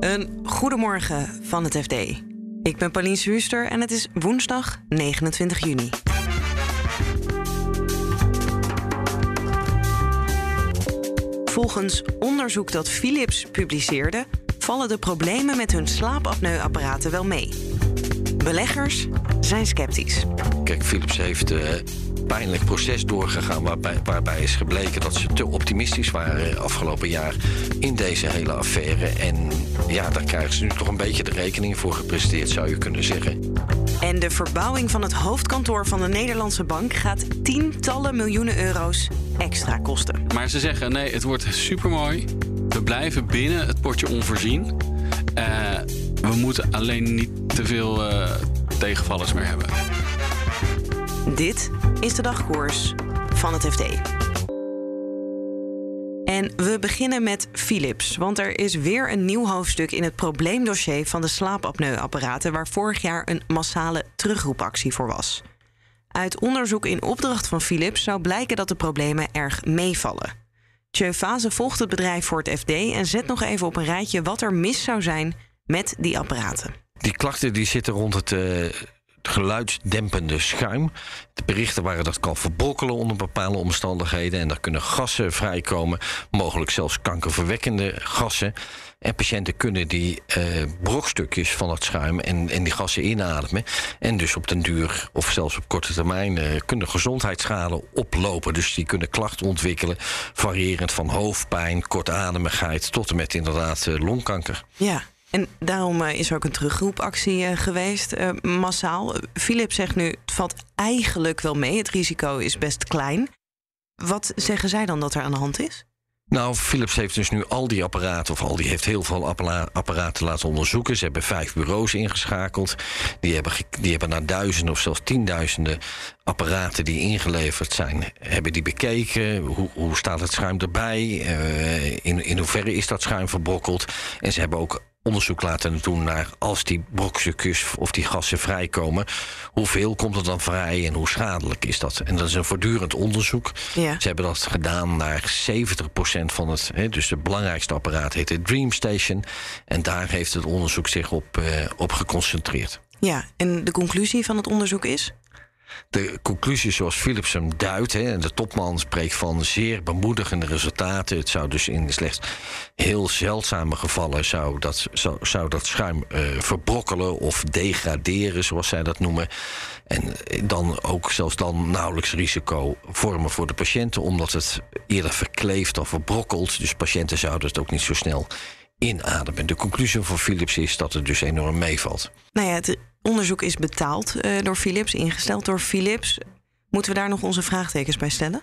Een goedemorgen van het FD. Ik ben Pauline Huuster en het is woensdag 29 juni. Volgens onderzoek dat Philips publiceerde, vallen de problemen met hun slaapapneuapparaten wel mee. Beleggers zijn sceptisch. Kijk, Philips heeft uh, pijnlijk proces doorgegaan waarbij, waarbij is gebleken dat ze te optimistisch waren afgelopen jaar in deze hele affaire. En ja, daar krijgen ze nu toch een beetje de rekening voor gepresteerd, zou je kunnen zeggen. En de verbouwing van het hoofdkantoor van de Nederlandse bank gaat tientallen miljoenen euro's extra kosten. Maar ze zeggen nee, het wordt supermooi. We blijven binnen het potje onvoorzien. Uh, we moeten alleen niet te veel uh, tegenvallers meer hebben. Dit is de dagkoers van het FD. En we beginnen met Philips, want er is weer een nieuw hoofdstuk in het probleemdossier van de slaapapneuapparaten, waar vorig jaar een massale terugroepactie voor was. Uit onderzoek in opdracht van Philips zou blijken dat de problemen erg meevallen. Tjeu Fase volgt het bedrijf voor het FD en zet nog even op een rijtje wat er mis zou zijn met die apparaten. Die klachten die zitten rond het. Uh geluidsdempende schuim. De berichten waren dat kan verbrokkelen onder bepaalde omstandigheden. En daar kunnen gassen vrijkomen, mogelijk zelfs kankerverwekkende gassen. En patiënten kunnen die eh, brokstukjes van het schuim en, en die gassen inademen. En dus op den duur, of zelfs op korte termijn, eh, kunnen gezondheidsschade oplopen. Dus die kunnen klachten ontwikkelen, variërend van hoofdpijn, kortademigheid tot en met inderdaad eh, longkanker. Ja. En daarom eh, is er ook een terugroepactie eh, geweest, uh, massaal. Philips zegt nu, het valt eigenlijk wel mee. Het risico is best klein. Wat zeggen zij dan dat er aan de hand is? Nou, Philips heeft dus nu al die apparaten, of al die heeft heel veel apparaten laten onderzoeken. Ze hebben vijf bureaus ingeschakeld. Die hebben, die hebben naar duizenden of zelfs tienduizenden apparaten die ingeleverd zijn, hebben die bekeken. Hoe, hoe staat het schuim erbij? In, in hoeverre is dat schuim verbrokkeld? En ze hebben ook onderzoek laten doen naar als die brokstukjes of die gassen vrijkomen, hoeveel komt er dan vrij en hoe schadelijk is dat? En dat is een voortdurend onderzoek. Ja. Ze hebben dat gedaan naar 70% van het, hè, dus het belangrijkste apparaat heet het Dreamstation. En daar heeft het onderzoek zich op, uh, op geconcentreerd. Ja, en de conclusie van het onderzoek is? De conclusie zoals Philips hem duidt, hè, en de topman spreekt van zeer bemoedigende resultaten. Het zou dus in slechts heel zeldzame gevallen zou dat, zou, dat schuim uh, verbrokkelen of degraderen, zoals zij dat noemen. En dan ook zelfs dan nauwelijks risico vormen voor de patiënten, omdat het eerder verkleeft dan verbrokkelt. Dus patiënten zouden het ook niet zo snel inademen. De conclusie van Philips is dat het dus enorm meevalt. Nou ja, het onderzoek is betaald uh, door Philips, ingesteld door Philips. Moeten we daar nog onze vraagtekens bij stellen?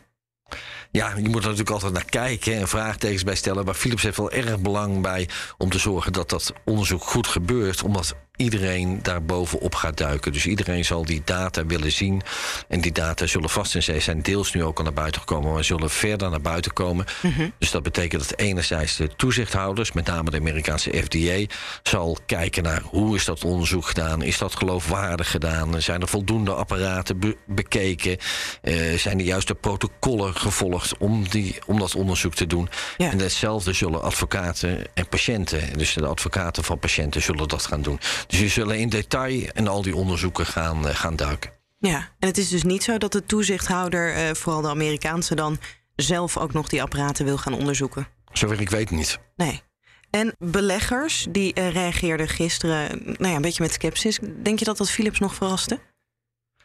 Ja, je moet er natuurlijk altijd naar kijken en vraagtekens bij stellen. Maar Philips heeft wel erg belang bij om te zorgen dat dat onderzoek goed gebeurt. Omdat iedereen daar bovenop gaat duiken. Dus iedereen zal die data willen zien. En die data zullen vast en zeker zijn deels nu ook al naar buiten gekomen, maar zullen verder naar buiten komen. Mhm. Dus dat betekent dat enerzijds de toezichthouders, met name de Amerikaanse FDA, zal kijken naar hoe is dat onderzoek gedaan? Is dat geloofwaardig gedaan? Zijn er voldoende apparaten bekeken? Uh, zijn de juiste protocollen gevolgd om, die, om dat onderzoek te doen? En hetzelfde zullen advocaten en patiënten, dus de advocaten van patiënten, zullen dat gaan doen. Dus je zullen in detail in al die onderzoeken gaan, uh, gaan duiken. Ja, en het is dus niet zo dat de toezichthouder, uh, vooral de Amerikaanse dan, zelf ook nog die apparaten wil gaan onderzoeken. Zover ik weet niet. Nee. En beleggers die uh, reageerden gisteren nou ja, een beetje met sceptisch. Denk je dat dat Philips nog verraste?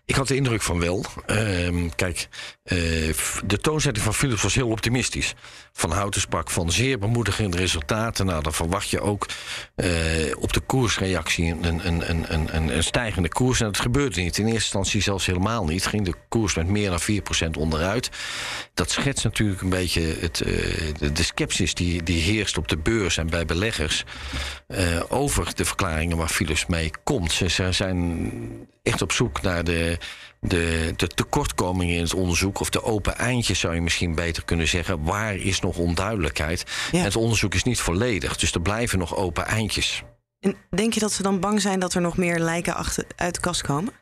Ik had de indruk van wel. Uh, kijk, uh, de toonzetting van Philips was heel optimistisch. Van Houten sprak van zeer bemoedigende resultaten. Nou, dan verwacht je ook uh, op de koersreactie een, een, een, een, een stijgende koers. En dat gebeurde niet. In eerste instantie zelfs helemaal niet. Ging de koers met meer dan 4% onderuit. Dat schetst natuurlijk een beetje het, uh, de, de sceptisch die, die heerst op de beurs en bij beleggers. over de verklaringen waar Philips mee komt. Ze zijn echt op zoek naar de, de, de tekortkomingen in het onderzoek. Of de open eindjes zou je misschien beter kunnen zeggen. Waar is nog onduidelijkheid? Het onderzoek is niet volledig, dus er blijven nog open eindjes. En denk je dat ze dan bang zijn dat er nog meer lijken achter, uit de kast komen?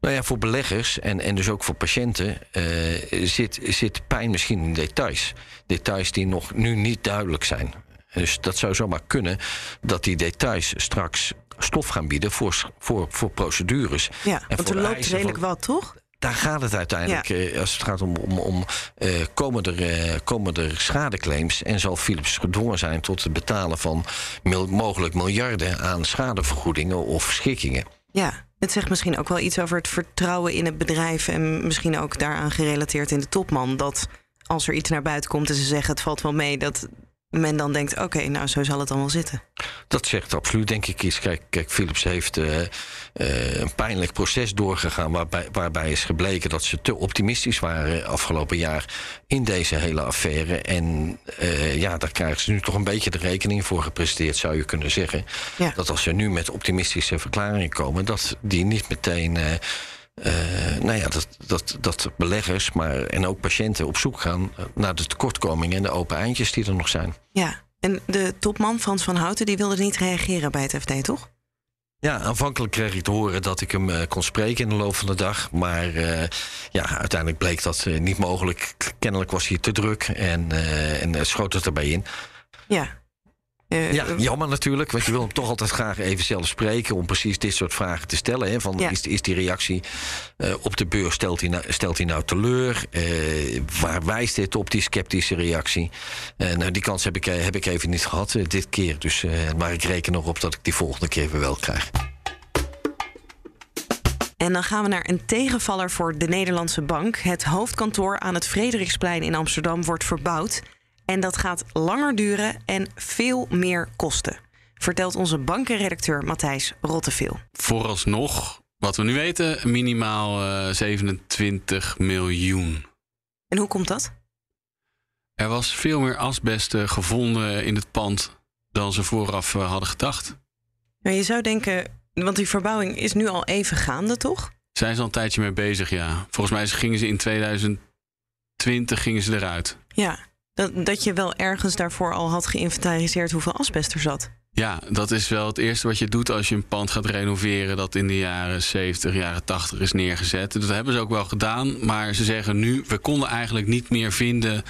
Nou ja, voor beleggers en, en dus ook voor patiënten uh, zit, zit pijn misschien in details. Details die nog nu niet duidelijk zijn. Dus dat zou zomaar kunnen dat die details straks stof gaan bieden voor, voor, voor procedures. Ja, En want er loopt redelijk van- wat, toch? Daar gaat het uiteindelijk. eh, als het gaat om, om, om eh, komen, er, eh, komen er schadeclaims. En zal Philips gedwongen zijn tot het betalen van mil- mogelijk miljarden aan schadevergoedingen of schikkingen. Ja, het zegt misschien ook wel iets over het vertrouwen in het bedrijf... en misschien ook daaraan gerelateerd in de topman... dat als er iets naar buiten komt en ze zeggen het valt wel mee... dat men dan denkt, oké, nou zo zal het dan wel zitten. Dat zegt absoluut, denk ik, iets. Kijk, kijk Philips heeft eh, eh, een pijnlijk proces doorgegaan. Waarbij, waarbij is gebleken dat ze te optimistisch waren afgelopen jaar in deze hele affaire. En eh, ja, daar krijgen ze nu toch een beetje de rekening voor gepresenteerd, zou je kunnen zeggen. Ja. Dat als ze nu met optimistische verklaringen komen, dat die niet meteen. Eh, eh, nou ja, dat, dat, dat beleggers maar, en ook patiënten op zoek gaan naar de tekortkomingen en de open eindjes die er nog zijn. Ja, en de topman Frans van Houten... die wilde niet reageren bij het FD, toch? Ja, aanvankelijk kreeg ik te horen dat ik hem eh, kon spreken in de loop van de dag. Maar eh, ja, uiteindelijk bleek dat eh, niet mogelijk. Kennelijk was hij te druk en, eh en eh, schoot het erbij in. Ja. Eh, Ja, jammer natuurlijk, want je wil hem toch altijd graag even zelf spreken... om precies dit soort vragen te stellen. Hè, van, Ja. is, is die reactie eh, op de beurs, stelt hij nou, stelt hij nou teleur? Eh, waar wijst dit op, die sceptische reactie? Nou, die kans heb ik, heb ik even niet gehad eh, dit keer. Dus, maar ik reken erop dat ik die volgende keer weer wel krijg. En dan gaan we naar een tegenvaller voor de Nederlandse Bank. Het hoofdkantoor aan het Frederiksplein in Amsterdam wordt verbouwd. En dat gaat langer duren en veel meer kosten. Vertelt onze bankenredacteur Matthijs Rotteveel. Vooralsnog, wat we nu weten, minimaal eh, 27 miljoen. En hoe komt dat? Er was veel meer asbest eh, gevonden in het pand dan ze vooraf eh, hadden gedacht. Nou, je zou denken, want die verbouwing is nu al even gaande, toch? Zijn ze al een tijdje mee bezig, ja. Volgens mij gingen ze in 2020 gingen ze eruit. Ja, dat, dat je wel ergens daarvoor al had geïnventariseerd hoeveel asbest er zat. Ja, dat is wel het eerste wat je doet als je een pand gaat renoveren dat in de jaren 70, jaren 80 is neergezet. Dat hebben ze ook wel gedaan, maar ze zeggen nu, we konden eigenlijk niet meer vinden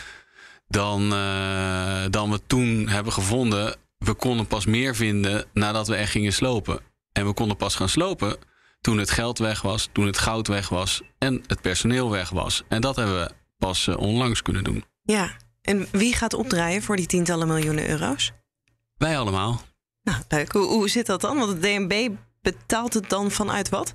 dan, eh, dan we toen hebben gevonden. We konden pas meer vinden nadat we echt gingen slopen. En we konden pas gaan slopen toen het geld weg was, toen het goud weg was en het personeel weg was. En dat hebben we pas eh, onlangs kunnen doen. Ja, en wie gaat opdraaien voor die tientallen miljoenen euro's? Wij allemaal. Nou, leuk. Hoe, hoe zit dat dan? Want het DNB betaalt het dan vanuit wat?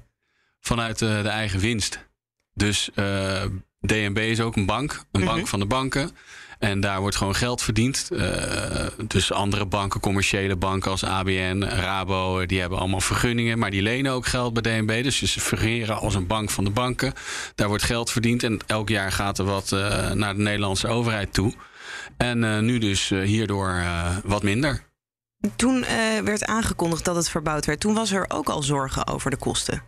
vanuit eh, de eigen winst. Dus eh, DNB is ook een bank, een Mhm. bank van de banken. En daar wordt gewoon geld verdiend. Eh, dus andere banken, commerciële banken als ABN, Rabo, eh, die hebben allemaal vergunningen. Maar die lenen ook geld bij DNB. Dus ze fungeren als een bank van de banken. Daar wordt geld verdiend. En elk jaar gaat er wat eh, naar de Nederlandse overheid toe. En nu dus hierdoor wat minder. Toen werd aangekondigd dat het verbouwd werd. Toen was er ook al zorgen over de kosten.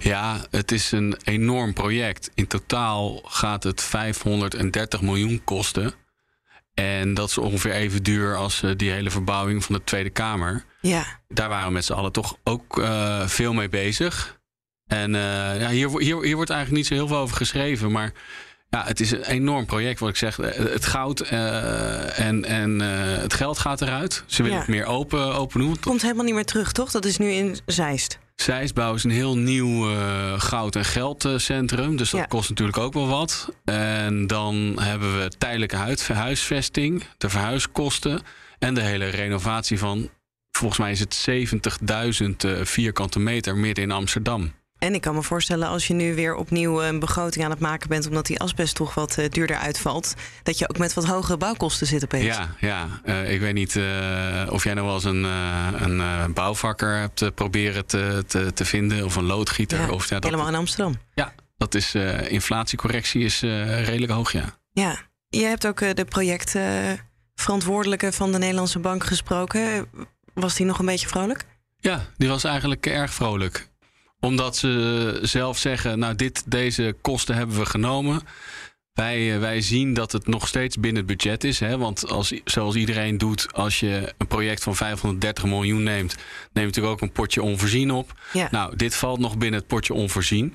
Ja, het is een enorm project. In totaal gaat het 530 miljoen kosten. En dat is ongeveer even duur als eh, die hele verbouwing van de Tweede Kamer. Ja, Daar waren we met z'n allen toch ook eh, veel mee bezig. En eh, ja, hier, hier, hier wordt eigenlijk niet zo heel veel over geschreven. Maar ja, het is een enorm project, wat ik zeg. Eh, Het goud eh, en, en eh, het geld gaat eruit. Ze willen Ja. het meer open, open doen. komt helemaal niet meer terug, toch? Dat is nu in Zeist. Zeistbouw is een heel nieuw goud- en geldcentrum. Dus dat Ja. kost natuurlijk ook wel wat. En dan hebben we tijdelijke huid- huisvesting, de verhuiskosten en de hele renovatie van, volgens mij is het 70.000 eh, vierkante meter midden in Amsterdam. En ik kan me voorstellen, als je nu weer opnieuw een begroting aan het maken bent, omdat die asbest toch wat eh, duurder uitvalt, dat je ook met wat hogere bouwkosten zit opeens. Ja, ja. Eh, ik weet niet eh, of jij nou wel eens een, eh, een eh, bouwvakker hebt eh, proberen te, te, te vinden, of een loodgieter. Ja, of, ja, dat, Helemaal in Amsterdam. ja, dat is eh, inflatiecorrectie is eh, redelijk hoog, ja. Ja, je hebt ook eh, de projectverantwoordelijke van de Nederlandse Bank gesproken. Was die nog een beetje vrolijk? Ja, die was eigenlijk erg vrolijk. Omdat ze zelf zeggen, nou dit, deze kosten hebben we genomen. Wij, eh, wij zien dat het nog steeds binnen het budget is. Hè? Want als, zoals iedereen doet, als je een project van 530 miljoen neemt... neem je natuurlijk ook een potje onvoorzien op. Ja. Nou, dit valt nog binnen het potje onvoorzien.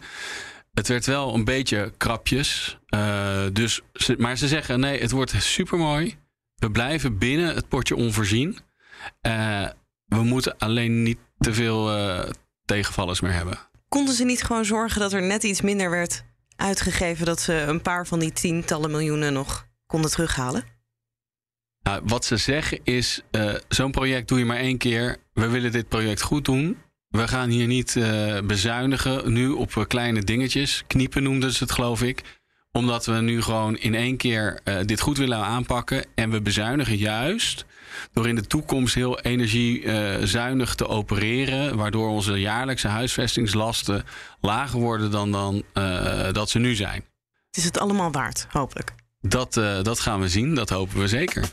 Het werd wel een beetje krapjes. eh, dus maar ze zeggen, nee, het wordt supermooi. We blijven binnen het potje onvoorzien. Uh, we moeten alleen niet te veel uh, tegenvallers meer hebben. Konden ze niet gewoon zorgen dat er net iets minder werd uitgegeven, dat ze een paar van die tientallen miljoenen nog konden terughalen? Nou, wat ze zeggen is: uh, zo'n project doe je maar één keer. We willen dit project goed doen. We gaan hier niet uh, bezuinigen nu op kleine dingetjes. Kniepen noemden ze het, geloof ik. Omdat we nu gewoon in één keer uh, dit goed willen aanpakken. En we bezuinigen juist door in de toekomst heel energiezuinig te opereren. Waardoor onze jaarlijkse huisvestingslasten lager worden dan, dan uh, dat ze nu zijn. Het is het allemaal waard, hopelijk. Dat, uh, dat gaan we zien, dat hopen we zeker.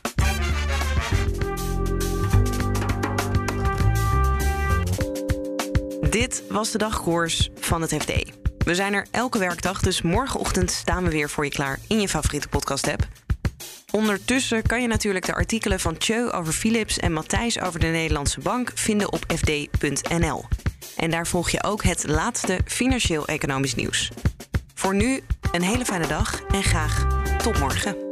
Dit was de dagkoers van het FD. We zijn er elke werkdag, dus morgenochtend staan we weer voor je klaar in je favoriete podcast-app. Ondertussen kan je natuurlijk de artikelen van Tjeu over Philips en Matthijs over de Nederlandse Bank vinden op fd.nl. En daar volg je ook het laatste financieel-economisch nieuws. Voor nu een hele fijne dag en graag tot morgen.